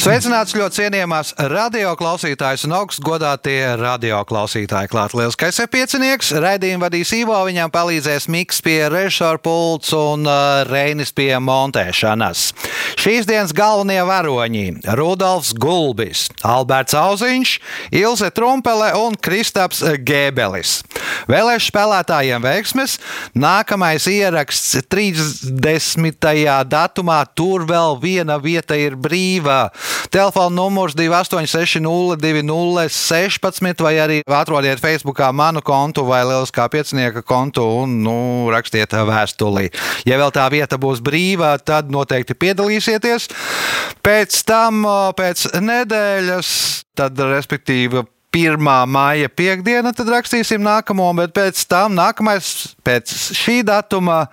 Sveicināts ļoti cienījamās radioklausītājas un augstgadātie radioklausītāji. Klāt liels kaisē piecinieks, raidījumu vadīs Ivo, viņam palīdzēs Miks pie režisora pults un uh, Reinis pie montēšanas. Šīs dienas galvenie varoņi - Rudolfs Gulbis, Alberts Auziņš, Ilze Trumpele un Kristaps Gēbelis. Vēlēšu spēlētājiem veiksmes. Nākamais ieraksts 30. datumā, tur vēl viena vieta ir brīva. Telefona numurs 28602016 vai arī atrodiet Facebookā manu kontu vai Lieliskā piecinieka kontu un nu, rakstiet vēstuli. Ja vēl tā vieta būs brīva, tad noteikti piedalīsieties. Pēc tam, pēc nedēļas, tad respektīvi. 1. maija piekdiena, tad rakstīsim nākamo, bet pēc tam nākamais, pēc šī datuma,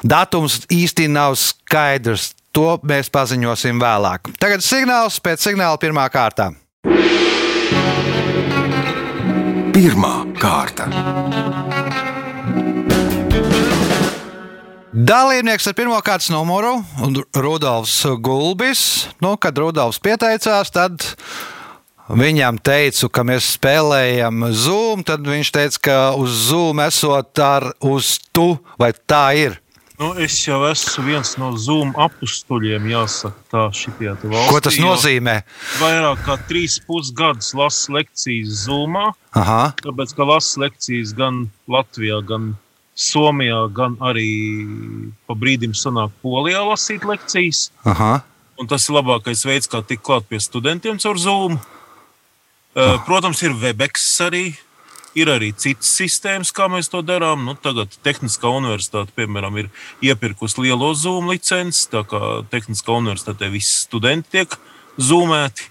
datums īsti nav skaidrs. To mēs paziņosim vēlāk. Tagad signāls pēc signāla pirmā kārta. Pirmā kārta. Dalībnieks ar pirmā kārtas numuru - Rudolfs Gulbis. Nu, kad Rudolfs pieteicās, tad viņam teicu, ka mēs spēlējam Zoom. Tad viņš teica, ka uz Zoom esot ar uz tu, vai tā ir? Nu, es jau esmu viens no Zoom apstuļiem, jāsaka, tā šitie valsts. Ko tas nozīmē? Vairāk kā trīs pusgadus lasu lekcijas Zoomā. Aha. Tāpēc, ka lasu lekcijas gan Latvijā, gan Somijā, gan arī pa brīdim sanāk Polijā lasīt lekcijas. Aha. Un tas ir labākais veids, kā tikt klāt pie studentiem caur Zoom. Protams, ir Webex arī. Ir arī citas sistēmas, kā mēs to darām. Nu, tagad Tehniskā universitāte, piemēram, ir iepirkusi lielo Zoom licenci. Tā kā Tehniskā universitātē visi studenti tiek zoomēti.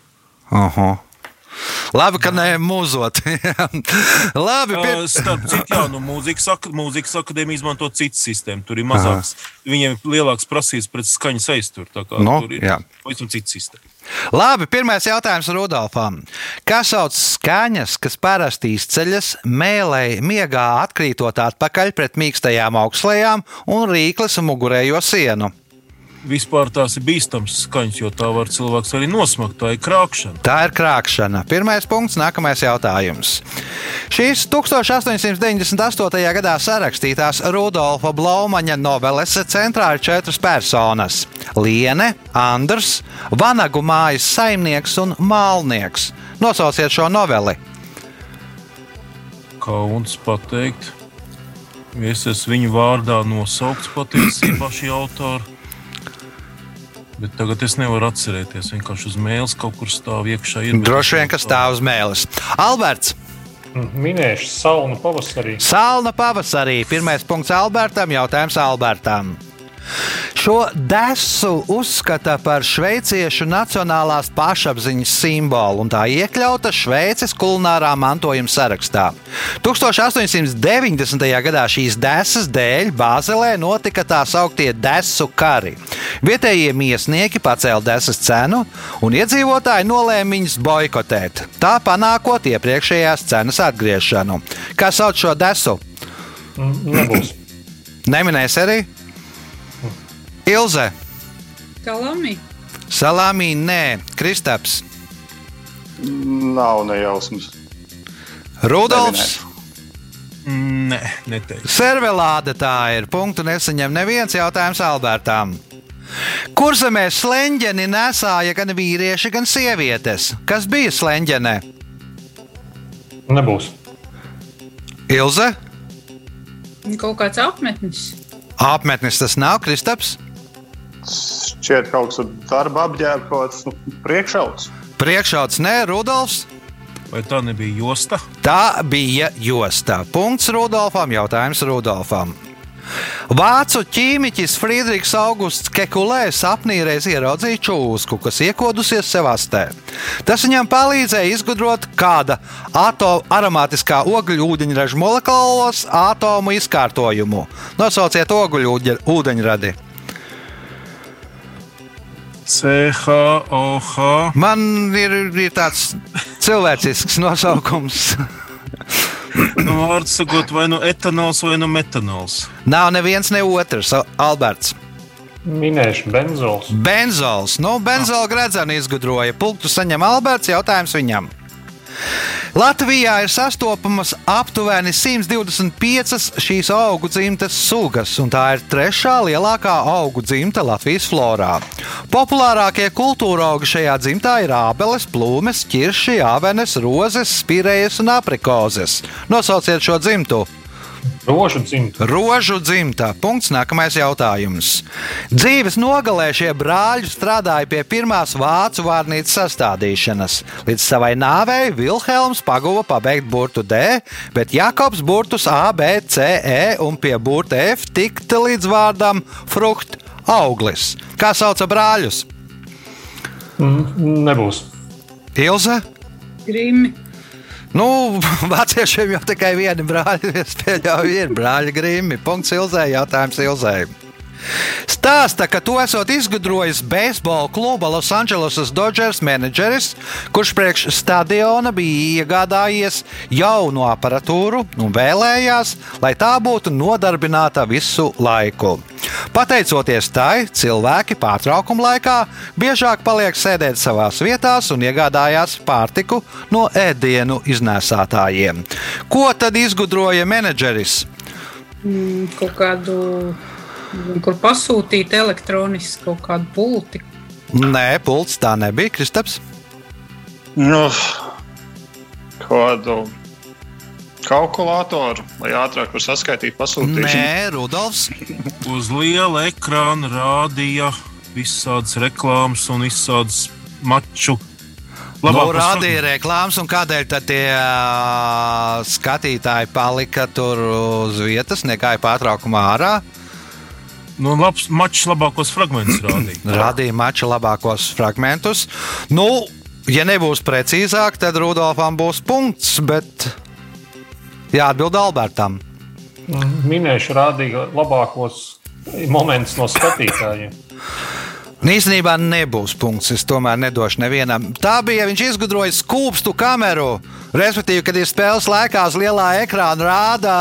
Aha. Labi, ka ne mūzot. Labi, pie... Starp citu, jā, nu, mūzikas, ak mūzikas akadēmija izmanto citu sistēmu. Tur ir mazāks, viņiem ir lielāks prasības pret skaņas aizturu. Tā kā Nu, tur ir jā. pavisam cita sistēma. Labi, pirmais jautājums Rudolfam. Kā sauc skaņas, kas parasti izceļas mēlē, miegā atkrītot atpakaļ pret mīkstajām augslējām un rīkles mugurējo sienu? Vispār tās ir bīstamas skaņas, jo tā var cilvēks arī nosmakt. Tā ir krāpšana. Tā ir krāpšana. Pirmais punkts, nākamais jautājums. Šīs 1898. gadā sarakstītās Rudolfa Blaumaņa noveles centrā ir četras personas - Liene, Andrs, Vanagu mājas saimnieks un Mālnieks. Nosauciet šo noveli. Kauns pateikt. Es esmu viņu vārdā nosaukts patiesībā šī autora. Bet tagad es nevaru atcerēties. Vienkārši uz mēles kaut kur stāv iekšā. Ir Droši vien, ka stāv uz mēlis. Alberts, Minēšu salnu pavasarī. Sāla pavasarī. Pirmais punkts Albertam, jautājums Albertam. Šo desu uzskata par šveiciešu nacionālās pašapziņas simbolu, un tā iekļauta Šveices kulinārā mantojuma sarakstā. 1890. gadā šīs desas dēļ Bāzelē notika tā sauktie desu kari. Vietējie miesnieki pacēla desas cenu, un iedzīvotāji nolēma viņus boikotēt, tā panākot iepriekšējās cenas atgriešanu. Kā sauc šo desu? Nebūs. Neminēs arī Ilze. Kalami. Salāmī, nē, Kristaps, Nav nejausmas. Rudolfs, Nē, neteiktu. Servelāde tā ir. Punktu nesaņem neviens jautājums Albertam. Kurzemē slēņķeni nesāja gan vīrieši, gan sievietes. Kas bija slēņķenē? Nebūs. Ilze, Kaut kāds apmetnis. apmetnis tas nav, Kristaps, Šķiet, kaut kas ar darba nu, priekšauts. priekšauts nē, Rudolfs. Vai tā nebija josta? Tā bija josta. Punkts Rudolfam, jautājums Rudolfam. Vācu ķīmiķis Friedrichs Augusts Kekulē sapnī reiz ieraudzīja čūsku, kas iekodusies sevastē. Tas viņam palīdzēja izgudrot, kāda ato, aromātiskā ogļu ūdeņraža molekulos atomu izkārtojumu. Nosauciet ogļu ūdeņradi. CHOH. Man ir, ir tāds cilvēcisks nosaukums. Nu, vārds sakot, vai nu etanols, vai nu metanols. Nav neviens, ne otrs. Alberts. Minēšu benzols. Benzols. Nu, benzola gredzenu izgudroja. Punktu saņem Alberts. Jautājums viņam. Latvijā ir sastopamas aptuveni 125 šīs augu dzimtas sugas, un tā ir trešā lielākā augu dzimta Latvijas florā. Populārākie kultūra augi šajā dzimtā ir ābeles, plūmes, ķirši, avenes, rozes, spirējas un aprikozes. Nosauciet šo dzimtu! Rožu dzimta. Rožu dzimta. Punkts. Nākamais jautājums. Dzīves nogalē šie brāļi strādāja pie pirmās vācu vārnīcas sastādīšanas. Līdz savai nāvei Vilhelms paguva pabeigt burtu D, bet Jakobs burtus A, B, C, E un pie burta F tikt līdz vārdam frukt auglis. Kā sauca brāļus? Mm, Nebūs. Ilze? Grimi. Nu, vāciešiem jau tikai viena brāļa. Es pieļauju, ir brāļa grīmi. Punkts Ilzē, jautājums Ilzē. Stāsta, ka to esot izgudrojis beisbola kluba Los Angeles Dodgers menedžeris, kurš priekš stadiona bija iegādājies jaunu aparatūru un vēlējās, lai tā būtu nodarbināta visu laiku. Pateicoties tai, cilvēki pārtraukuma laikā biežāk paliek sēdēt savās vietās un iegādājās pārtiku no ēdienu iznēsātājiem. Ko tad izgudroja menedžeris? Mm, Kaut kādu, kur pasūtīt elektroniski kaut kādu pulti. Nē, pults tā nebija, Kristaps. Nu, kādu kalkulātoru, lai ātrāk var saskaitīt pasūtīšanu. Nē, Rudolfs. Uz liela ekrāna rādīja visādas reklāmas un visādas maču. Nu, Labākos rādīja reklāmas, un kādēļ tie skatītāji palika tur uz vietas, nekāja pārtraukumā ārā? Nu, labs mačs labākos fragmentus rādīja. Radīja mača labākos fragmentus. Nu, ja nebūs precīzāk, tad Rudolfam būs punkts, bet jāatbild Albertam. Minēšu rādīja labākos momentus no skatītājiem. Īstenībā nebūs punkts. Es tomēr nedošu nevienam. Tā bija. Viņš izgudroja skūpstu kameru. Respektīvi, kad ir spēles laikā uz lielā ekrāna rādā,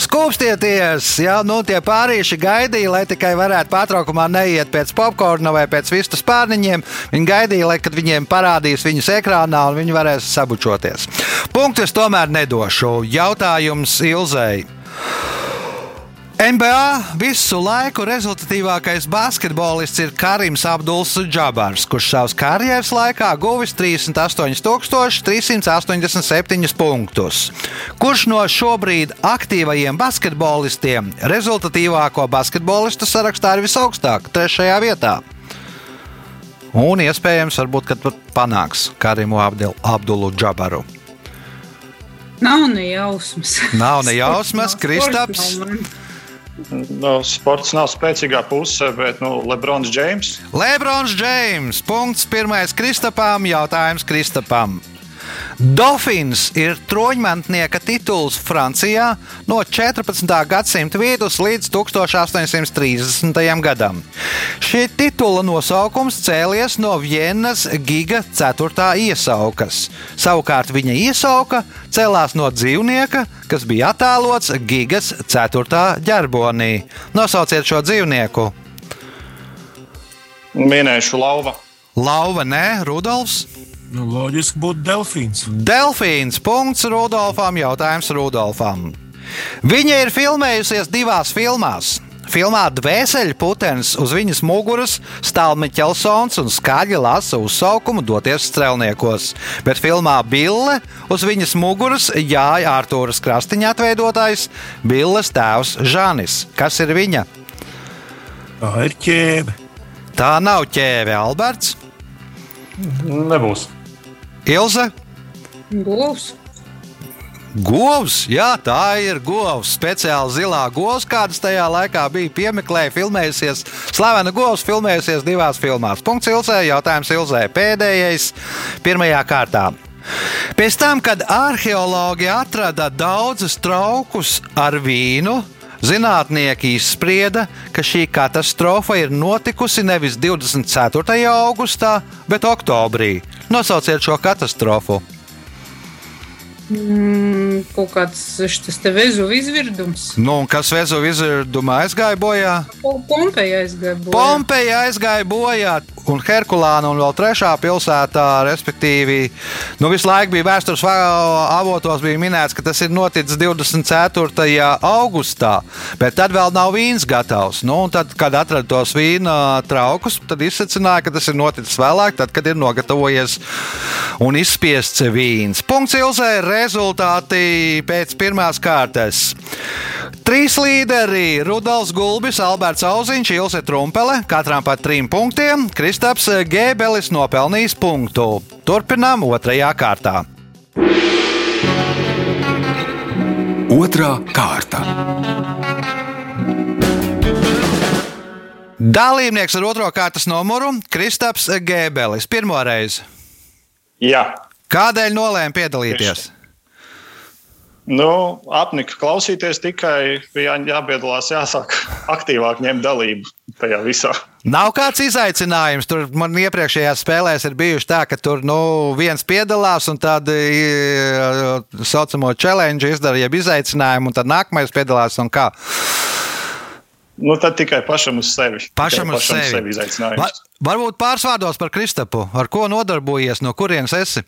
skūpstieties. Ja? Nu, tie pārīši gaidīja, lai tikai varētu pārtraukumā neiet pēc popkorna vai pēc vistas pārniņiem. Viņi gaidīja, lai kad viņiem parādīs viņus ekrānā un viņi varēs sabučoties. Punktu es tomēr nedošu. Jautājums Ilzei. NBA visu laiku rezultatīvākais basketbolists ir Karims Abduls Džabars, kurš savas karjeras laikā guvis 38,387 punktus. Kurš no šobrīd aktīvajiem basketbolistiem rezultatīvāko basketbolistu sarakstā ir visaugstāk, trešajā vietā? Un iespējams, varbūt, kad panāks Karimu Abdul, Abdulu Džabaru. Nav ne jausmas. Nav ne jausmas, Kristaps. Nu, sports nav spēcīgā puse, bet nu, Lebrons Džeims. Lebrons Džeims. Punkts pirmais Kristapam. Jautājums Kristapam. Dofins ir troņmantnieka tituls Francijā no 14. gadsimta vidus līdz 1830. gadam. Šī titula nosaukums cēlies no Vienas giga 4. iesaukas. Savukārt viņa iesauka cēlās no dzīvnieka, kas bija attēlots gigas 4. ģerbonī. Nosauciet šo dzīvnieku. Minēšu lauva. Lauva, nē, Rudolfs. Nu, loģiski būtu delfīns. Delfīns. Punkts Rudolfam. Jautājums Rudolfam. Viņa ir filmējusies divās filmās. Filmā Dvēseli putenis uz viņas muguras stāv Miķelsons un skaļi lasa uzsaukumu doties strēlniekos. Bet filmā Bille uz viņas muguras jāja Artūras krastiņa atveidotājs Billes tēvs Žanis. Kas ir viņa? Tā ir ķēbe. Tā nav ķēve, Alberts, Nebūs. Ilze. Govs. Govs, jā, tā ir govs. Speciāli zilā govs, kādas tajā laikā bija piemeklēja, filmējusies. Slavena govs filmējusies divās filmās. Punkts Ilzē, jautājums Ilzē pēdējais, pirmajā kārtā. Pēc tam, kad arheologi atrada daudzus traukus ar vīnu, zinātnieki izsprieda, ka šī katastrofa ir notikusi nevis 24. augustā, bet oktobrī. Nosauciet šo katastrofu. Mm, kaut kāds šis te vezu izvirdums. Nu, kas Vēzu izvirdumā aizgāja bojā? Po- Pompeja aizgāja bojā. Pompeja aizgāja bojā, un Herkulāna un vēl trešā pilsētā, respektīvi, nu, visu laiku bija vēstures avotos, bija minēts, ka tas ir noticis 24. augustā, bet tad vēl nav vīns gatavs. Nu, tad, kad atrada tos vīna traukus, tad izsacināja, ka tas ir noticis vēlāk, tad, kad ir nogatavojies un izspiests vīns. Punkts Ilzē, rezultāti pēc pirmās kārtas. Trīs līderi - Rudolfs Gulbis, Alberts Auziņš, Ilse Trumpele, katram pa trim punktiem. Kristaps Gēbelis nopelnījis punktu. Turpinām otrajā kārtā. Otra kārta. Dalībnieks ar otro kārtas numuru - Kristaps Gēbelis. Pirmo reizi. Jā, Kādēļ nolēma piedalīties? Nu, apnika klausīties, tikai bija jāpiedalās, jāsāk aktīvāk ņemt dalību tajā visā. Nav kāds izaicinājums. Tur man iepriekšējās spēlēs ir bijuši tā, ka tur nu, viens piedalās un tādu tā saucamo challenge izdara, jeb izaicinājumu, un tad nākamais piedalās un kā. Nu, tad tikai pašam uz sevi. Pašam Tikai uz sevi. sevi izaicinājums. Va- Varbūt pāris vārdos par Kristapu. Ar ko nodarbojies, no kurienes esi?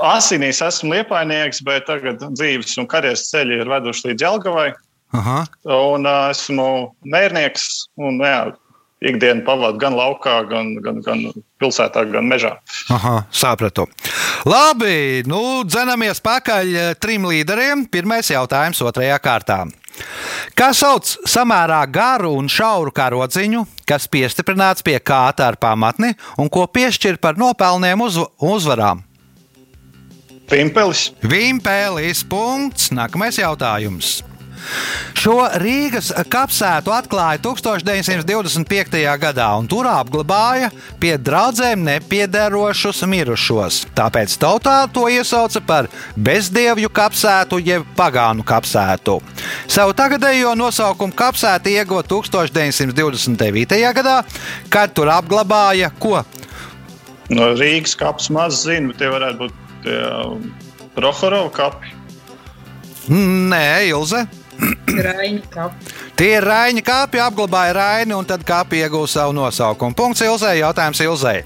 Asinīs esmu liepainieks, bet tagad dzīves un karjeras ceļi ir veduši līdz Jelgavai. Aha. Un uh, esmu mērnieks un jā, ikdienu pavadu gan laukā, gan, gan, gan pilsētā, gan mežā. Aha, sapratu. Labi, nu, dzenamies pakaļ trim līderiem. Pirmais jautājums otrajā kārtā. Kā sauc samērā garu un šauru karodziņu, kas piestiprināts pie kāta ar pamatni un ko piešķir par nopelniem uz, uzvarām? Pimpelis. Vimpelis punkts. Nākamais jautājums. Šo Rīgas kapsētu atklāja 1925. gadā un tur apglabāja pie draugiem nepiederošus mirušos. Tāpēc tautā to iesauca par bezdievju kapsētu jeb pagānu kapsētu. Savu tagadējo nosaukumu kapsēta ieguva 1929. gadā, kad tur apglabāja ko? No Rīgas kapas maz zinu, tie varētu būt tie Prohorova kapi. Nē, Ilze. Raini kapi. Tie ir Raņa kāpi, apglabāja Raini un tad kāpi iegūst savu nosaukumu. Punkts Ilzai, jautājums Ilzai.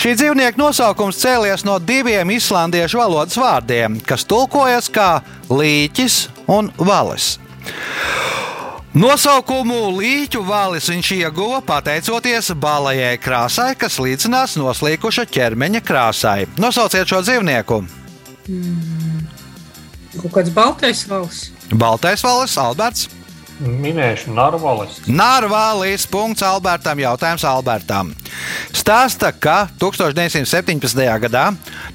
Šī dzīvnieka nosaukums cēlies no diviem islandiešu valodas vārdiem, kas tulkojas kā līķis un valis. Nosaukumu līķu valis viņš ieguva pateicoties balajai krāsai, kas līdzinās noslīkuša ķermeņa krāsai. Nosauciet šo dzīvnieku. Kaut kāds baltais valsts. Baltais valis, Alberts. Minēšu Narvalis. Narvālis. Punkts Albertam. Jautājums Albertam. Stāsta, ka 1917. gadā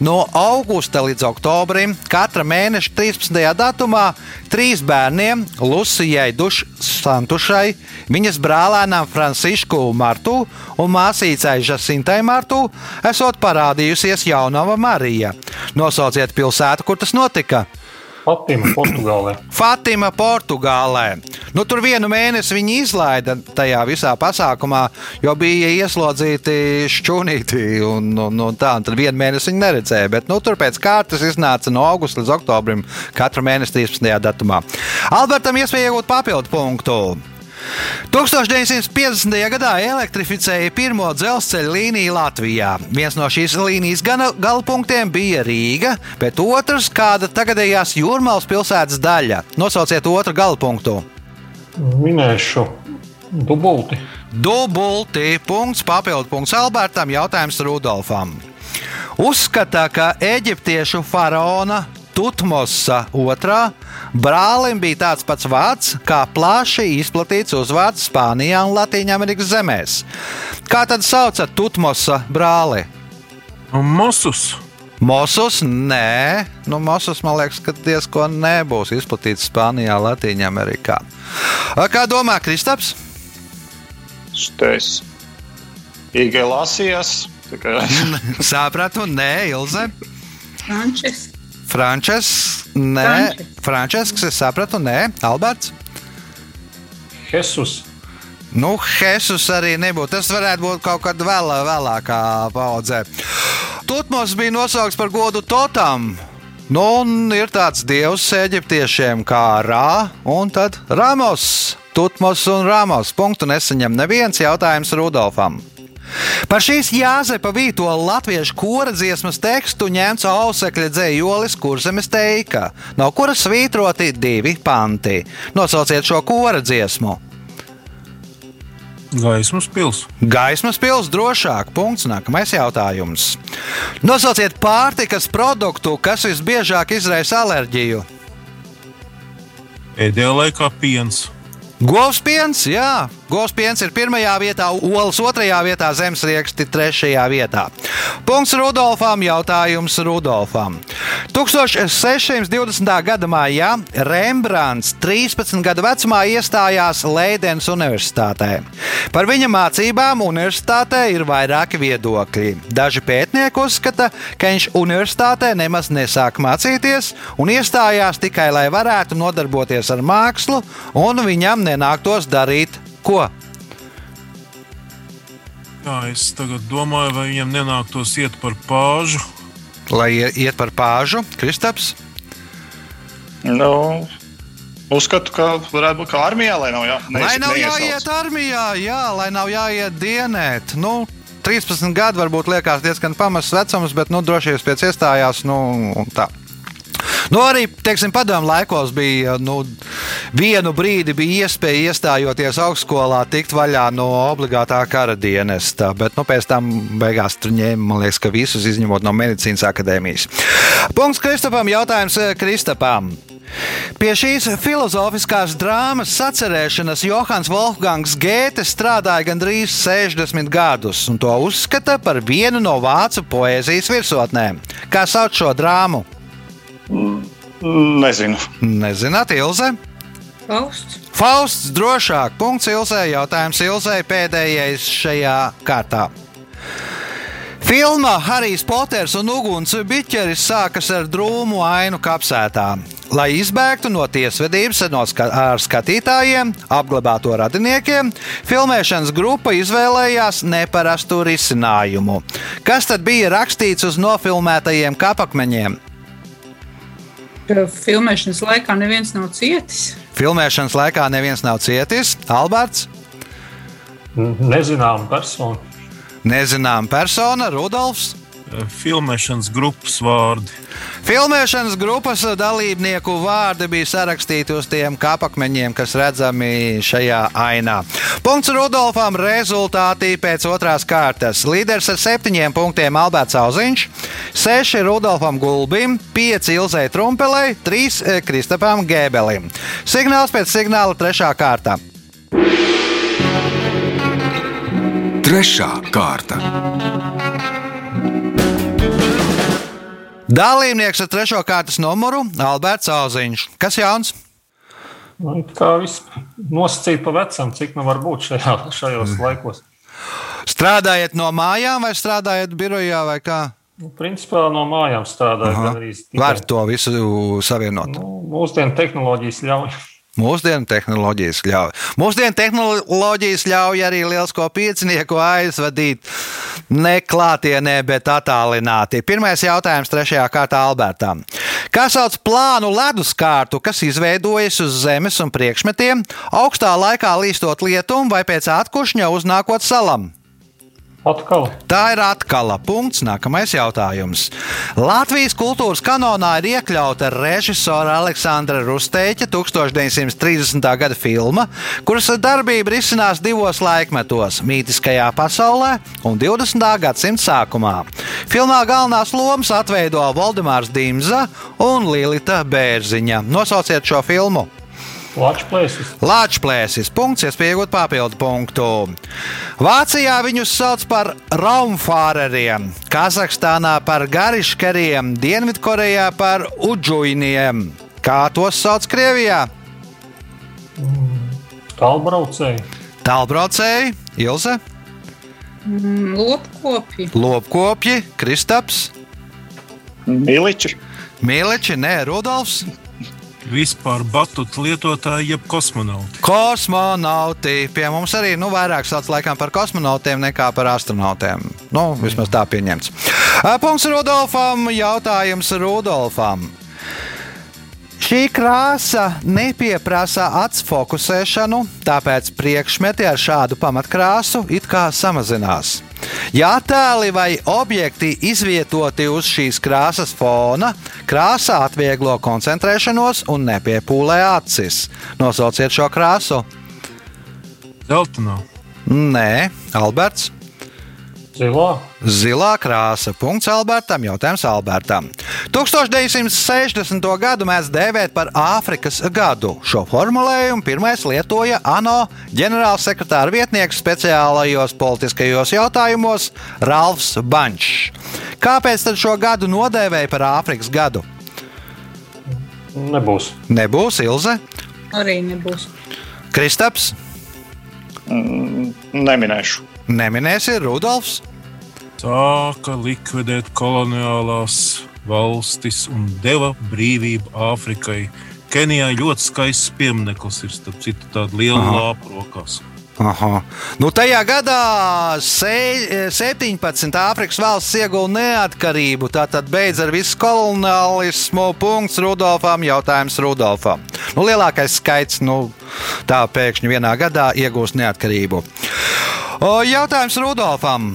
no augusta līdz oktobrim katra mēneša 13. datumā trīs bērniem, Lucijai Dušsantušai, viņas brālēnām Francisku Martu un māsīcai Žasintai Martu, esot parādījusies jaunava Marija. Nosauciet pilsētu, kur tas notika. Fatima, Portugālē. Fatima, Portugālē. Nu, tur vienu mēnesi viņi izlaida tajā visā pasākumā, jo bija ieslodzīti šķūnīti. Un, un, un tā, un tad vienu mēnesi viņi neredzēja. Bet nu, tur pēc kārtas iznāca no augusta līdz oktobrim, katru mēnesi 13. datumā. Albertam iespēja iegūt papildu punktu. 1950. gadā elektrificēja pirmo dzelzceļa līniju Latvijā. Viens no šīs līnijas galpunktiem bija Rīga, bet otrs - kāda tagadējās Jūrmālas pilsētas daļa. Nosauciet otru galpunktu. Minēšu dubulti. Dubulti punkts, papildu punkts Albertam, jautājums Rudolfam. Uzskata, ka eģiptiešu faraona Tutmosa otrā brālim bija tāds pats vārds, kā plaši izplatīts uzvārds Spānijā un Latvijas zemēs. Kā tad sauca Tutmosa brāli? Mosus. Mosus? Nē, nu, Mosus man liekas, ka diezko nebūs izplatīts Spānijā, Latvijā. Kā domā Kristaps? Štais. Īgai lasījās. Tikai Sapratu, nē, Ilze. Frančes. Frančes, nē, Frančes. Frančesks, es sapratu, nē, Alberts. Jesus. Nu, Hesus arī nebūtu. Tas varētu būt kaut kad vēl, vēlākā paudzē. Tutmos bija nosaukts par godu Totam. Nu, un ir tāds dievs eģiptiešiem kā Rā, un tad Ramos, Tutmos un Ramos. Punktu nesaņem neviens jautājums Rudolfam. Par šīs Jāzepa Vīto latviešu kora dziesmas tekstu ņemts ausekļa dzējolis Kurzemes teika, no kuras svītroti divi panti. Nosauciet šo kora dziesmu. Gaismas pils. Gaismas pils drošāk. Punkts. Nākamais jautājums. Nosauciet pārtikas produktu, kas visbiežāk izraisa alerģiju. Pēdējā laikā piens. Govspiens, jā, govspiens ir pirmajā vietā, olas otrajā vietā, zemesrieksti trešajā vietā. Punkts Rudolfam, jautājums Rudolfam. 1620. gada maijā Rembrandts 13 gadu vecumā iestājās Leidens Universitātē. Par viņa mācībām universitātē ir vairāki viedokļi. Daži pētnieki uzskata, ka viņš universitātē nemaz nesāk mācīties un iestājās tikai, lai varētu nodarboties ar mākslu, un viņam nenāktos darīt ko? Jā, es tagad domāju, vai viņam nenāktos iet par pāžu. Lai ie- iet par pāžu, Kristaps. Nu, uzskatu, ka varētu būt kā armijā, lai nav, jā, Lai nav neiesauc. jāiet armijā, jā, lai nav jāiet dienēt. Nu, 13 gadi varbūt liekas diezgan pamasts vecums, bet nu, droši vien pēc iestājās. Nu, un tā. Nu, arī teiksim, padomu laikos bija nu, vienu brīdi bija iespēja iestājoties augstskolā tikt vaļā no obligātā kara dienesta, bet nu, pēc tam beigās tur ņēma, man liekas, ka visus izņemot no medicīnas akadēmijas. Punkts Kristapam, jautājums eh, Kristapam. Pie šīs filozofiskās drāmas sacerēšanas Johans Wolfgangs Gēte strādāja gandrīz 60 gadus, un to uzskata par vienu no vācu poēzijas virsotnēm. Kā sauc šo drāmu? Nezinu. Nezināt, Ilze? Fausts. Fausts drošāk. Punkts Ilzē. Jautājums Ilzē pēdējais šajā kārtā. Filmā Harijs Poters un Uguns biķeris sākas ar drūmu ainu kapsētā. Lai izbēgtu no tiesvedības no ska ar skatītājiem, apglabāto radiniekiem, filmēšanas grupa izvēlējās neparastu risinājumu. Kas tad bija rakstīts uz nofilmētajiem kapakmeņiem? Filmēšanas laikā neviens nav cietis. Filmēšanas laikā neviens nav cietis. Alberts, Nezinām personu. nezinām persona, Rudolfs. Filmēšanas grupas vārdi. Filmēšanas grupas dalībnieku vārdi bija sarakstīti uz tiem kapakmeņiem, kas redzami šajā ainā. Punkts Rudolfam rezultātī pēc otrās kārtas. Līderis ar septiņiem punktiem Alberts Auziņš, seši Rudolfam Gulbim, pieci Ilzai Trumpelei, trīs eh, Kristapam Gēbelim. Signāls pēc signāla trešā kārta. Trešā kārta. Dalībnieks ar trešo kārtas numuru Alberts Auziņš. Kas jauns? Nu, kā viss nosacīt pa vecam, cik nu var būt šajā, šajos laikos. Strādājat no mājām vai strādājat birojā vai kā? Nu, principā no mājām tikai. Var to visu savienot. Nu, mūsdienu tehnoloģijas ļauj. Mūsdienu tehnoloģijas ļauj. Mūsdienu tehnoloģijas ļauj arī lielisko piecinieku aizvadīt ne klātienē, bet attālināti. Pirmais jautājums trešajā kārtā Albertam. Kā sauc plānu leduskārtu, kas izveidojas uz zemes un priekšmetiem, augstā laikā līstot lietumu vai pēc atkušņa uznākot salam? Atkal Tā ir atkal punkts. Nākamais jautājums. Latvijas kultūras kanonā ir iekļauta režisora Aleksandra Rusteņa 1930. gada filma, kuras darbība risinās divos laikmetos - mītiskajā pasaulē un 20. gadsimta sākumā. Filmā galvenās lomas atveido Valdemārs Dimza un Lilita Bērziņa. Nosauciet šo filmu! Latvijas Lāčplēsis, punkts, iespējot papildu punktu. Vācijā viņus sauc par raumfāreriem, Kazahstānā par gariškariem, Dienvidkorejā par udžuiniem. Kā tos sauc Krievijā? tālbraucēji. Tālbraucēji, Ilze, Mm, Lopkopji. Lopkopji, Kristaps, Miliči. Mīleči, nē, Rudolfs. Vispār batutu lietotāji, jeb kosmonauti. Kosmonauti pie mums arī nu, vairāk sauc laikam par kosmonautiem nekā par astronautiem. Nu, vismaz tā pieņemts. Ā, Punkts Rudolfam. Jautājums Rudolfam. Šī krāsa nepieprasa atsfokusēšanu, tāpēc priekšmeti ar šādu pamatkrāsu it kā samazinās. Ja attēli vai objekti izvietoti uz šīs krāsas fona, krāsa atvieglo koncentrēšanos un nepiepūlē acis. Nosauciet šo krāsu. Zeltainā. Nē, Alberts. Zilā. Zilā krāsa. Punkts Albertam. Jautājums Albertam. 1960. gadu mēs dēvējam par Āfrikas gadu. Šo formulējumu pirmais lietoja ANO ģenerālsekretāra vietnieks speciālajos politiskajos jautājumos Ralfs Bančs. Kāpēc tad šo gadu nodēvēja par Āfrikas gadu? Nebūs. Nebūs Ilze, Arī nebūs. Kristaps, Neminēšu. neminēsi Rudolfs. Sāka likvidēt koloniālās valstis un deva brīvību Āfrikai. Kenijā ļoti skaists piemineklis ir starp citu tāda liela Aha. lāpa rokās. Aha. Nu, tajā gadā se, 17 Āfrikas valsts ieguva neatkarību. Tātad beidz ar visu koloniālismu. Punkts Rudolfam. Jautājums Rudolfam. Nu, lielākais skaits nu, tā pēkšņi vienā gadā iegūst neatkarību. O, jautājums Rudolfam.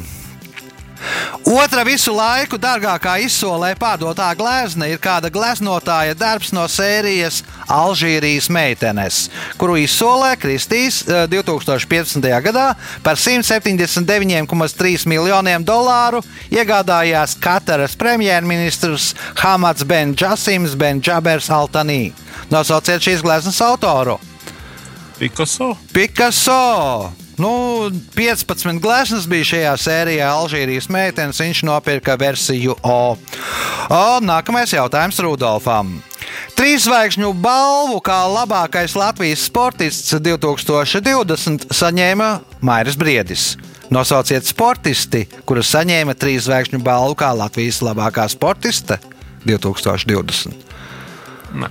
Otra visu laiku dārgākā izsolē pārdotā glezna ir kāda gleznotāja darbs no sērijas Alžīrijas meitenes, kuru izsolē Kristīs eh, 2015. gadā par 179,3 miljoniem dolāru iegādājās Kataras premjerministrs Hamads Ben Džasims Ben Džabers Altanī. Nosauciet šīs gleznas autoru. Picasso. Picasso! Nu, 15 gleznas bija šajā sērijā Alžīrijas meitenes. Viņš nopirka versiju O. o nākamais jautājums Rudolfam. Trīs zvaigžņu balvu kā labākais Latvijas sportists 2020 saņēma Mairis Briedis. Nosauciet sportisti, kurus saņēma trīs zvaigžņu balvu kā Latvijas labākā sportiste 2020. Nē,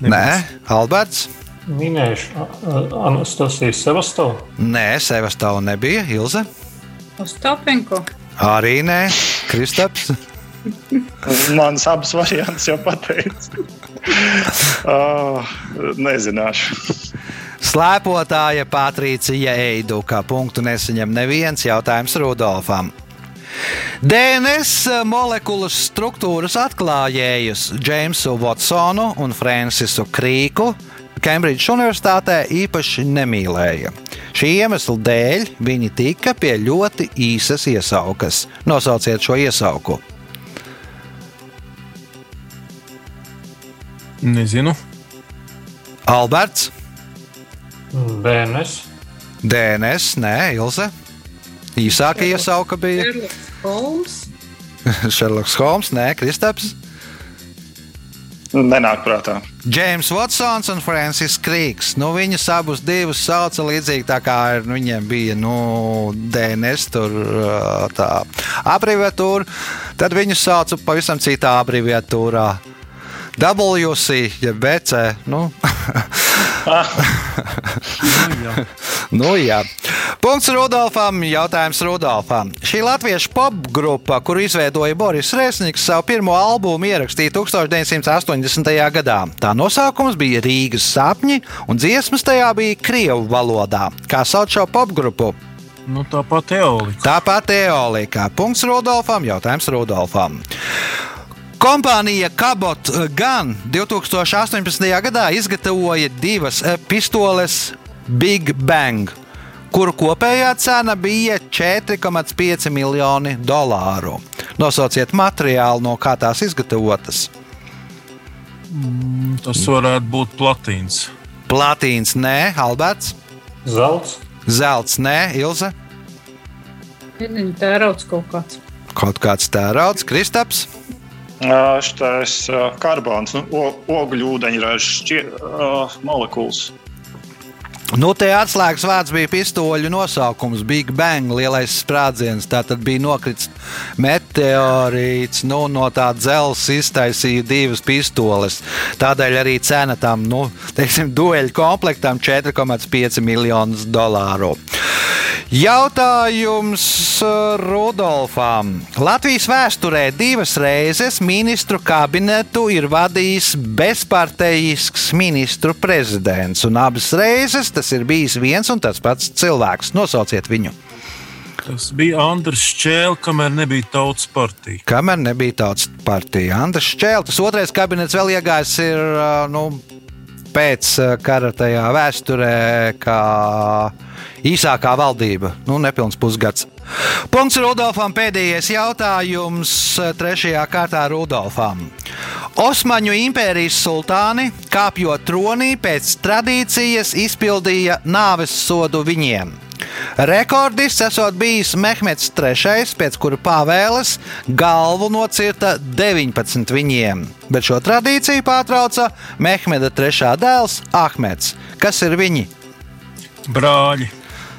Nē, Alberts. Minējuši Anastasiju Sevastovu. Nē, Sevastāva nebija. Ilze. Ostapenko. Arī nē, Kristaps. Manas abas variantus jau pateicu. uh, nezināšu. Slēpotāja Patricija Eiduka. Punktu nesaņem neviens jautājums Rudolfam. DNS molekulas struktūras atklājējus Džeimsu Watsonu un Francisu Krīku Kembridžas Universitātē īpaši nemīlēja. Šī iemesla dēļ viņi tika pie ļoti īsas iesaukas. Nosauciet šo iesauku. nezinu. Alberts, DNS. DNS, nē, Ilze. Īsāka iesauka bija. Šerloks Holmes, nē, Kristaps. Nenāk prātā. Džeims Watsons un Francis Krīgs. Nu, viņus abus divus sauca līdzīgi tā kā ar viņiem bija nu, DNS, tur tā abreviatūra. Tad viņus sauca pavisam citā abreviatūrā. WC, ja BC. Nu. Nu, jā. Nu, jā. Punkts Rudolfam. Jautājums Rudolfam. Šī latviešu popgrupa, kuru izveidoja Boris Resniks, savu pirmo albumu ierakstīja 1980. gadā. Tā nosaukums bija Rīgas sapņi, un dziesmas tajā bija Krievu valodā. Kā sauc šo popgrupu? Nu, tāpat teolika. Tāpat Eolika. Punkts Rudolfam. Jautājums Rudolfam. Kompānija Cabot Gun 2018. gadā izgatavoja divas eh, pistoles Big Bang, kuru kopējā cena bija 4,5 miljoni dolāru. Nosauciet materiālu, no kā tās izgatavotas. Tas varētu būt platīns. Platīns, nē, Alberts, Zelts. zelts, nē, Ilze, tērauds kaut kāds. kaut kāds tērauds, Kristaps. Šitais karbons, nu, ogļu ūdeņraža uh, molekulas. Nu, te atslēgas vārds bija pistoļu nosaukums, Big Bang, lielais sprādziens. Tā tad bija nokritis met, meteorīts. Nu, no tā dzelzs iztaisīja divas pistoles. Tādēļ arī cena tam nu, teiksim, dueļu komplektam 4,5 miljonus dolāru. Jautājums uh, Rudolfam. Latvijas vēsturē divas reizes ministru kabinetu ir vadījis bezpartejisks ministru prezidents, un abas reizes tas ir bijis viens un tas pats cilvēks. Nosauciet viņu. Tas bija Andris Čēlis, kamēr nebija tautas partija. Kamēr nebija tautas partija. Andris Čēlis, tas otrais kabinets vēl iegājis ir nu, pēc uh, kara tajā vēsturē, kā īsākā valdība, nu, nepilns pusgads. Punkts Rudolfam. Pēdējais jautājums uh, trešajā kārtā Rudolfam. Osmaņu impērijas sultāni, kāpjot tronī, pēc tradīcijas izpildīja nāves sodu viņiem. Rekordists esot bijis Mehmets III, pēc kura pavēles galvu nocirta 19 viņiem, bet šo tradīciju pārtrauca Mehmeda III dēls Ahmeds. Kas ir viņi? Brāļi.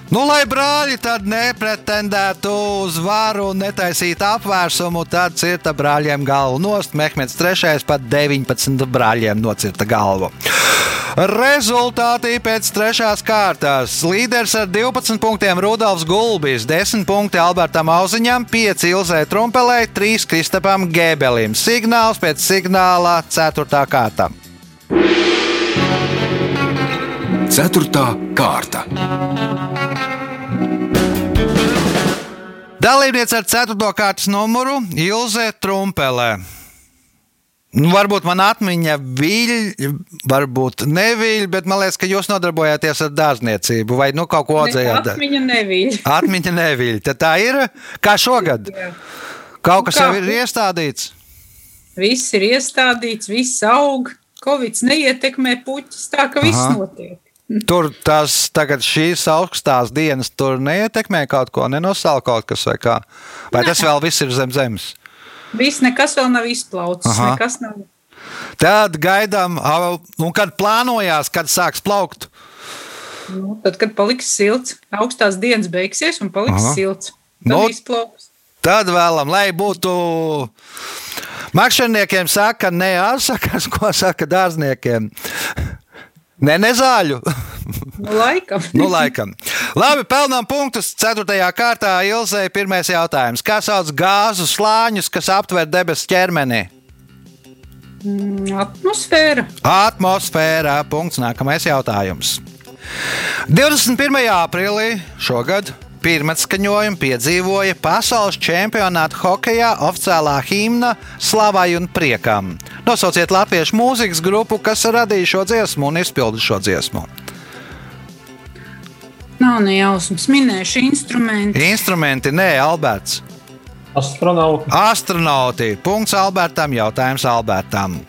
Nu, lai brāļi tad nepretendētu uz varu un netaisītu apvērsumu, tad cirta brāļiem galvu nost. Mehmeds III pat 19 brāļiem nocirta galvu. Rezultāti pēc trešās kārtas. Līderis ar 12 punktiem Rudolfs Gulbis, 10 punkti Albertam Auziņam, 5 Ilzai Trumpelē, 3 Kristapam Gēbelim. Signāls pēc signāla 4. kārta. Ceturtā kārta. Dalībniece ar 4. kārtas numuru Ilze Trumpelē. Nu, varbūt man atmiņa viļ, varbūt neviļ, bet man liekas, ka jūs nodarbojāties ar dārzniecību vai nu, kaut ko audzējāt. Atmiņa nebija. Atmiņa neviļ. Tad tā ir kā šogad. Jā. Kaut kas Nu, kā? jau ir iestādīts. Viss ir iestādīts, viss aug. Covid neietekmē puķis, tā ka viss Aha. notiek. Tur tas tagad šīs augstās dienas tur neietekmē kaut ko, nenosāla kaut kas vai kā. Vai tas vēl viss ir zem zemes? Viss nekas vēl nav izplaucis. Aha. Nekas nav. Tad gaidām, un kad plānojās, kad sāks plaukt. Nu, tad, kad paliks silts, augstās dienas beigsies un paliks Aha. Silts. Tad Nu, izplauks. Tad vēlam, lai būtu. Makšķerniekiem saka, ne ārsakas, ko saka dārzniekiem. Ne, ne zāļu. Nu, laikam. nu, laikam. Labi, pelnām punktus. Ceturtajā kārtā Ilzai pirmais jautājums. Kā sauc gāzu slāņus, kas aptver debesu ķermeni? Atmosfēra. Atmosfērā. Punkts. Nākamais jautājums. 21. aprīlī šogad pirmatskaņojumu piedzīvoja pasaules čempionāta hokeja oficiālā himna Slavai un Priekam. Nosauciet latviešu mūzikas grupu, kas radīja šo dziesmu un izpildīja šo dziesmu. Nav ne jausmas. Minēšu instrumentu. Instrumenti, nē, Alberts. Astronauti. Astronauti. Punkts Albertam. Jautājums Albertam.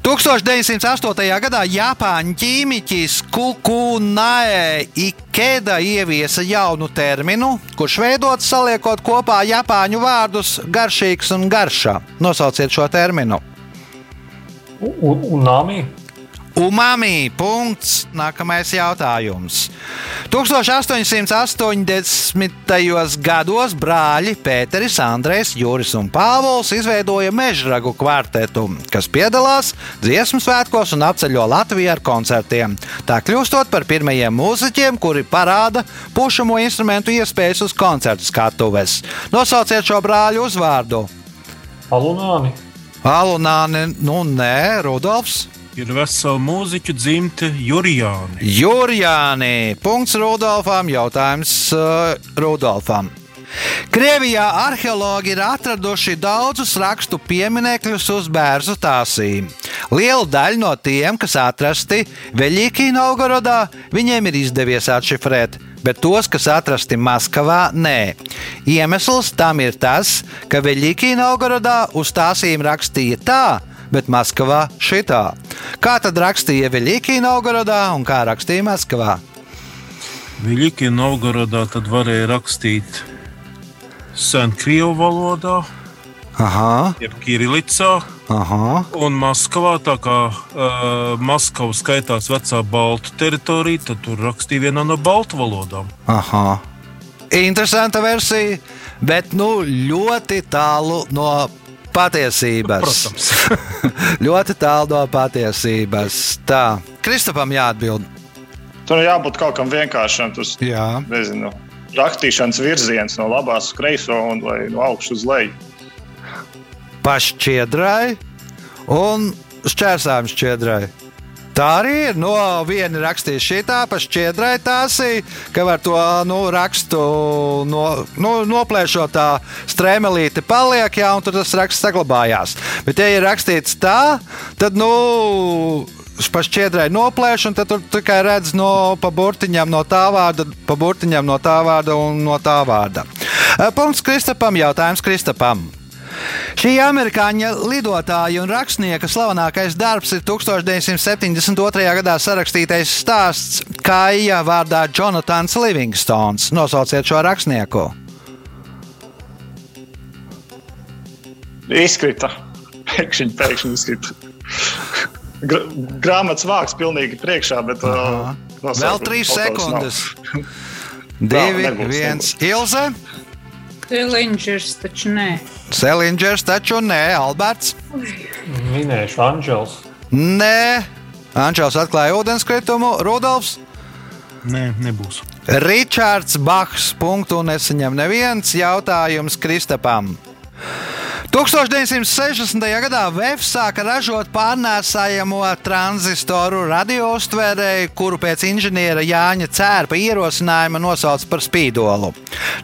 1908. gadā Japāņu ķīmiķis Kukunae Ikeda ieviesa jaunu terminu, kurš veidots saliekot kopā japāņu vārdus garšīgs un garšā. Nosauciet šo terminu. Un, un nāmī. Umami. Punkts. Nākamais jautājums. 1880. gados brāļi Pēteris, Andrēs, Juris un Pāvils izveidoja mežragu kvartetu, kas piedalās dziesmu svētkos un apceļo Latviju ar koncertiem. Tā kļūstot par pirmajiem mūziķiem, kuri parāda pušamo instrumentu iespējas uz koncertu skatuves. Nosauciet šo brāļu uzvārdu. Alunāni. Alunāne, nu nē, Rudolfs. Ir vesela mūziķu dzimte Jurijāni. Jurijāni. Punkts Rudolfam. Jautājums uh, Rudolfam. Krievijā arheologi ir atraduši daudzus rakstu pieminekļus uz bērnu tāsīm. Liela daļa no tiem, kas atrasti Veļīkī Novgorodā, viņiem ir izdevies atšifrēt, bet tos, kas atrasti Maskavā, nē. Iemesls tam ir tas, ka Veļīkī Novgorodā uz tāsīm rakstīja tā, bet Maskavā šitā. Kā tad rakstīja Veļīkī Novgorodā un kā rakstīja Maskavā? Viļiki Novgorodā tad varēja rakstīt senkrievu valodā, Aha, jeb Kirilicā. aha. Un Maskavā, tā kā uh, Maskava skaitās vecā baltu teritorija, tad tur rakstīja vienā no baltu valodām. Aha. Interesanta versija. bet nu, ļoti tālu no patiesības. Protams. ļoti tālu no patiesības. Tā, Kristapam jāatbild. Tur jābūt kaut kam vienkāršam. Tas, Jā. nezinu, rakstīšanas virziens no labās uz kreiso un vai no augšas uz leju. pašķiedrai un šķērsām šķiedrai. Tā arī ir. No viena rakstīja šī tā, pašķiedrai tās ir, ka var to nu, rakstu no, nu, noplēšot tā strēmelīte paliek, jā, un tur tas raksts saglabājās. Bet, ja ir rakstīts tā, tad, nu, pašķiedrai noplēš, un tad tur tikai redz no pa burtiņam no tā vārda, pa burtiņam no tā vārda un no tā vārda. Eh, Punkts Kristapam, jautājums Kristapam. Šī amerikāņu lidotāja un rakstnieka slavenākais darbs ir 1972. gadā sarakstītais stāsts Kaija vārdā Jonatans Livingstons. Nosauciet šo rakstnieku. Izkrita. Pēkšņi, pēkšņi izkrita. Gra grāmatas vārds pilnīgi priekšā, bet uh, Vēl trīs sekundes. Divi, viens. Ilze, Telingers taču nē. Selingers, taču nē, Alberts. Minēšu Anģels. Nē, Ančels atklāja ūdenskritumu, Rudolfs. Nē, nebūs. Ričards Bachs. Punktu nesaņem neviens jautājums Kristapam. 1960. gadā VF sāka ražot pārnēsājamo tranzistoru radiouztvērēju, kuru pēc inženiera Jāņa Cērpa ierosinājuma nosauca par spīdolu.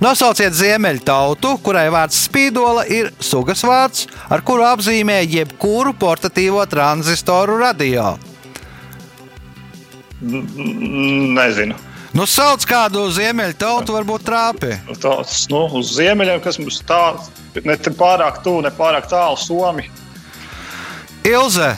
Nosauciet ziemeļtautu, kurai vārds spīdola ir sugas vārds, ar kuru apzīmē jebkuru portatīvo tranzistoru radio. N- Nezinu. Nu, sauc kādu ziemeļtautu, varbūt trāpi. Tāds, nu, uz ziemeļiem, kas mums tā, ne pārāk tuvu, ne pārāk tālu Somi. Ilze!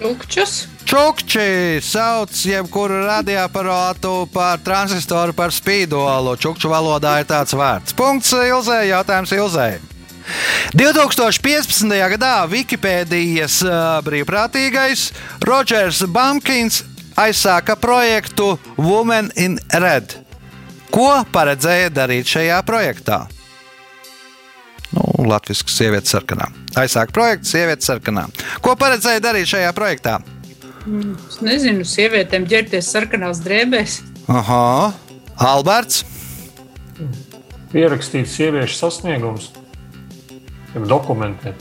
Lukčus. Čukči sauc jebkuru radioaparātu par transistoru par spīdolu. Čukču valodā ir tāds vārds. Punkts Ilzē, jautājums Ilzē. 2015. gadā Wikipēdijas brīvprātīgais Rodžers Bumpkins aizsāka projektu Women in Red. Ko paredzēja darīt šajā projektā? Nu, Latvijas sievietes sarkanā. Aizsāka projektu Sievietes sarkanā. Ko paredzēja darīt šajā projektā? Es nezinu, sievietēm ģērbties sarkanās drēbēs. Aha, Alberts. Pierakstīt sieviešu sasniegumus, jeb dokumentēt.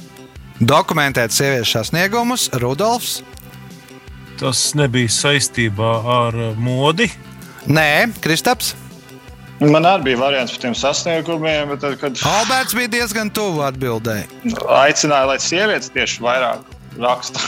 Dokumentēt sieviešu sasniegumus, Rudolfs. Tas nebija saistībā ar modi. Nē, Kristaps. Man arī bija variants par tiem sasniegumiem, bet tad, kad Alberts bija diezgan tuvu atbildēji. aicināja, lai sievietes tieši vairāk raksta.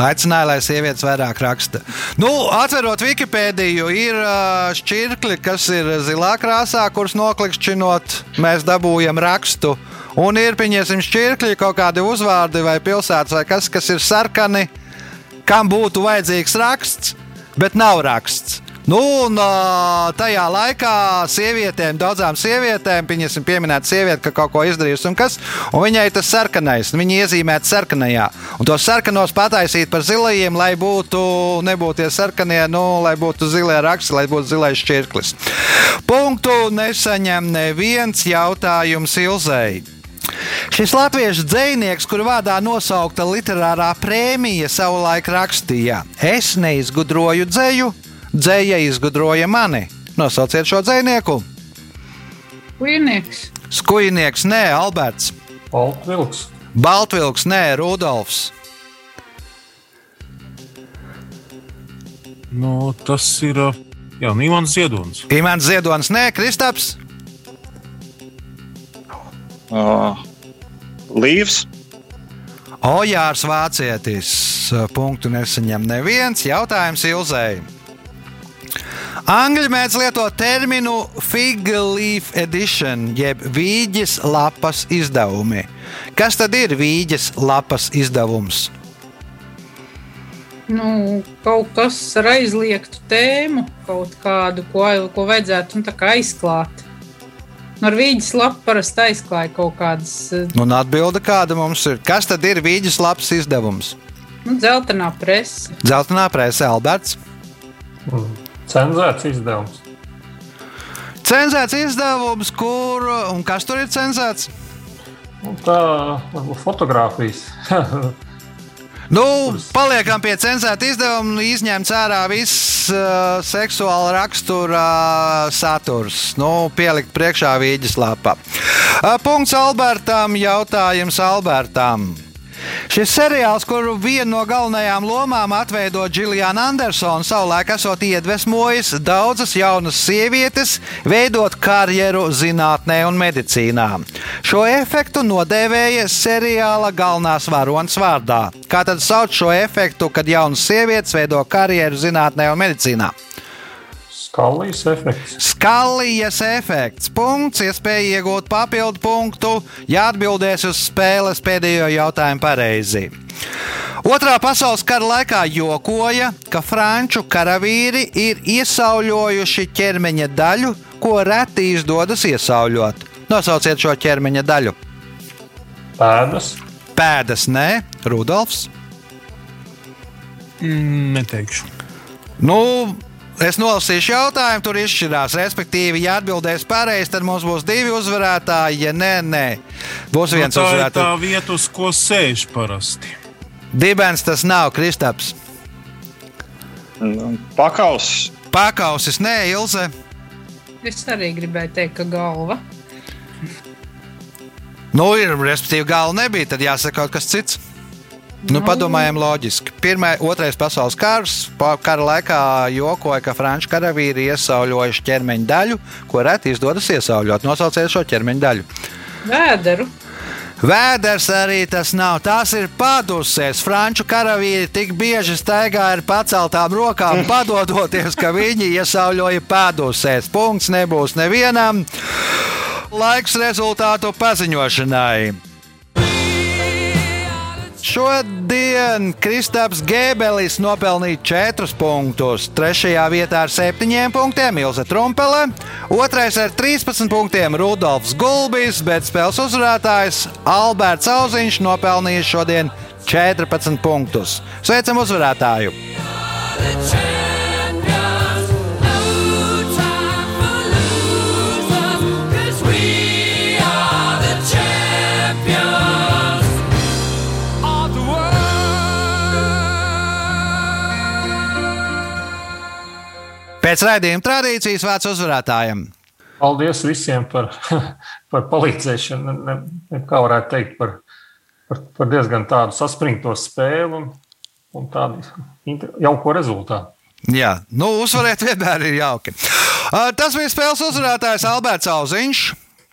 Aicināja, lai sievietes vairāk raksta. Nu, atverot Wikipēdiju, ir ā, šķirkļi, kas ir zilā krāsā, kurus noklikšķinot, mēs dabūjam rakstu. Un ir, pieņemsim, šķirkļi, kaut kādi uzvārdi vai pilsētas vai kas, kas ir sarkani, kam būtu vajadzīgs raksts, bet nav raksts. Nu, un tajā laikā sievietēm, daudzām sievietēm, pieņemsim, pieminēt sievieti, ka kaut ko izdarījusi un kas, un viņai tas sarkanais, un viņa iezīmēta sarkanajā. Un tos sarkanos pataisīt par zilajiem, lai būtu, nebūtu tie sarkanie, nu, lai būtu zilie raksti, lai būtu zilais šķirklis. Punktu nesaņem neviens jautājums Ilzei. Šis latviešu dzinieks, kuru vārdā nosaukta literārā prēmija, savulaik rakstīja: Es neizgudroju dzēju, dzēja izgudroja mani. Nosauciet šo dzinieku. Kuinieks. Skujnieks, nē, Alberts. Baltvilks, Baltvilks, nē, Rudolfs. Nu, tas ir jā, nu, Ivans Ziedonis. Imants Ziedonis, nē, Kristaps. Uh, Līvs. Ojārs Vācietis. Punktu nesaņem neviens. Jautājums Ilzei. Angļu mēdz lietot terminu fig leaf edition, jeb vīģes lapas izdevumi. Kas tad ir vīģes lapas izdevums? Nu, kaut kas ar aizliegtu tēmu, kaut kādu, ko, ko vajadzētu nu, tā kā aizklāt. Nu, ar vīģes lapu parasti aizklāja kaut kādas eh, Un atbilde kāda mums ir? Kas tad ir vīģes lapas izdevums? nu, dzeltenā presa. Zeltenā presē Alberts. Cenzēts izdevums. Cenzēts izdevums, kur un kas tur ir cenzēts? Un tā fotografijas. Nu, paliekam pie cenzēta izdevuma, nu, izņemts ārā viss uh, seksuāla rakstura uh, saturs. Nu, pielikt priekšā vīģis lapā. Uh, punkts Albertam, jautājums Albertam. Šis seriāls, kuru vienu no galvenajām lomām atveido Džiljana Andersona, savulaik esot iedvesmojis daudzas jaunas sievietes veidot karjeru zinātnē un medicīnā. Šo efektu nodēvēja seriāla galvenās varonas vārdā. Kā tad sauc šo efektu, kad jaunas sievietes veido karjeru zinātnē un medicīnā? Skalijas efekts. Skalijas efekts. Punkts, iespēja iegūt papildu punktu, ja atbildēs uz spēles pēdējo jautājumu pareizi. Otrā pasaules kara laikā jokoja, ka franču karavīri ir iesauļojuši ķermeņa daļu, ko reti izdodas iesauļot. Nosauciet šo ķermeņa daļu. Pēdas. Pēdas, nē, Rudolfs. Mm, neteikšu. Nu, Es nolasīšu jautājumu, tur izšķirās. Respektīvi, ja atbildēs pareizi, tad mums būs divi uzvarētāji. Ja nē, nē, būs viens nu, tā ir uzvarētājs. tā vieta, uz ko sēž parasti. Dibens tas nav Kristaps. Nu, Pakaus. Pakausis, nē, Ilze. Es arī gribēju teikt, ka galva. Nu, ir, respektīvi, gala nebija, tad jāsaka kaut kas cits. Nu, padomājam, loģiski. Pirmā, otrais pasaules pa- kara laikā jokoja, ka franču karavīri iesauļojuši ķermeņa daļu, ko reti izdodas iesauļot. Nosauciet šo ķermeņa daļu. Vēderu. Vēders arī tas nav. Tās ir paduses. Franču karavīri tik bieži staigā ar paceltām rokām, padodoties, ka viņi iesauļoja padusēs. Punkts nebūs nevienam. Laiks rezultātu paziņošanai. Šodien Kristaps Gēbelis nopelnīja 4 punktus. Trešajā vietā ar 7 punktiem Ilze Trumpele, otrais ar 13 punktiem Rudolfs Gulbis, bet spēles uzvarētājs Alberts Auziņš nopelnīja šodien 14 punktus. Sveicam uzvarētāju! Pēc raidījuma tradīcijas vārds uzvarētājiem. Paldies visiem par, par palīdzēšanu. Ne, ne, kā varētu teikt, par, par, par diezgan tādu saspringto spēli un, un tādu jauko rezultātu. Jā, nu, uzvarēt vienmēr ir jauki. Tas bija spēles uzvarētājs Alberts Auziņš.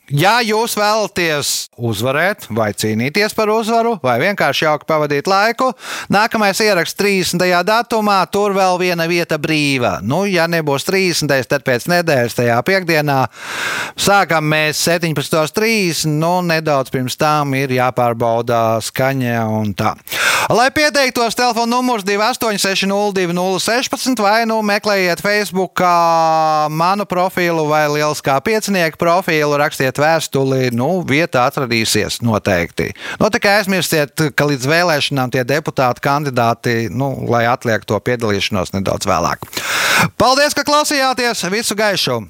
Ja jūs vēlaties uzvarēt, vai cīnīties par uzvaru, vai vienkārši jauki pavadīt laiku, nākamais ieraksts 30. datumā, tur vēl viena vieta brīva. Nu, ja nebūs 30. tad pēc nedēļas tajā piekdienā sākam mēs 17.30. Nu, nedaudz pirms tam ir jāpārbauda skaņa un tā. Lai pieteiktos, telefona numurs 28602016 vai nu meklējiet Facebook manu profilu vai Lieliskā piecinieku profilu, rakstiet vēstuli, nu, vieta atradīsies noteikti. Nu, tikai aizmirstiet, ka līdz vēlēšanām tie deputāti kandidāti, nu, lai atliek to piedalīšanos nedaudz vēlāk. Paldies, ka klausījāties! Visu gaišu!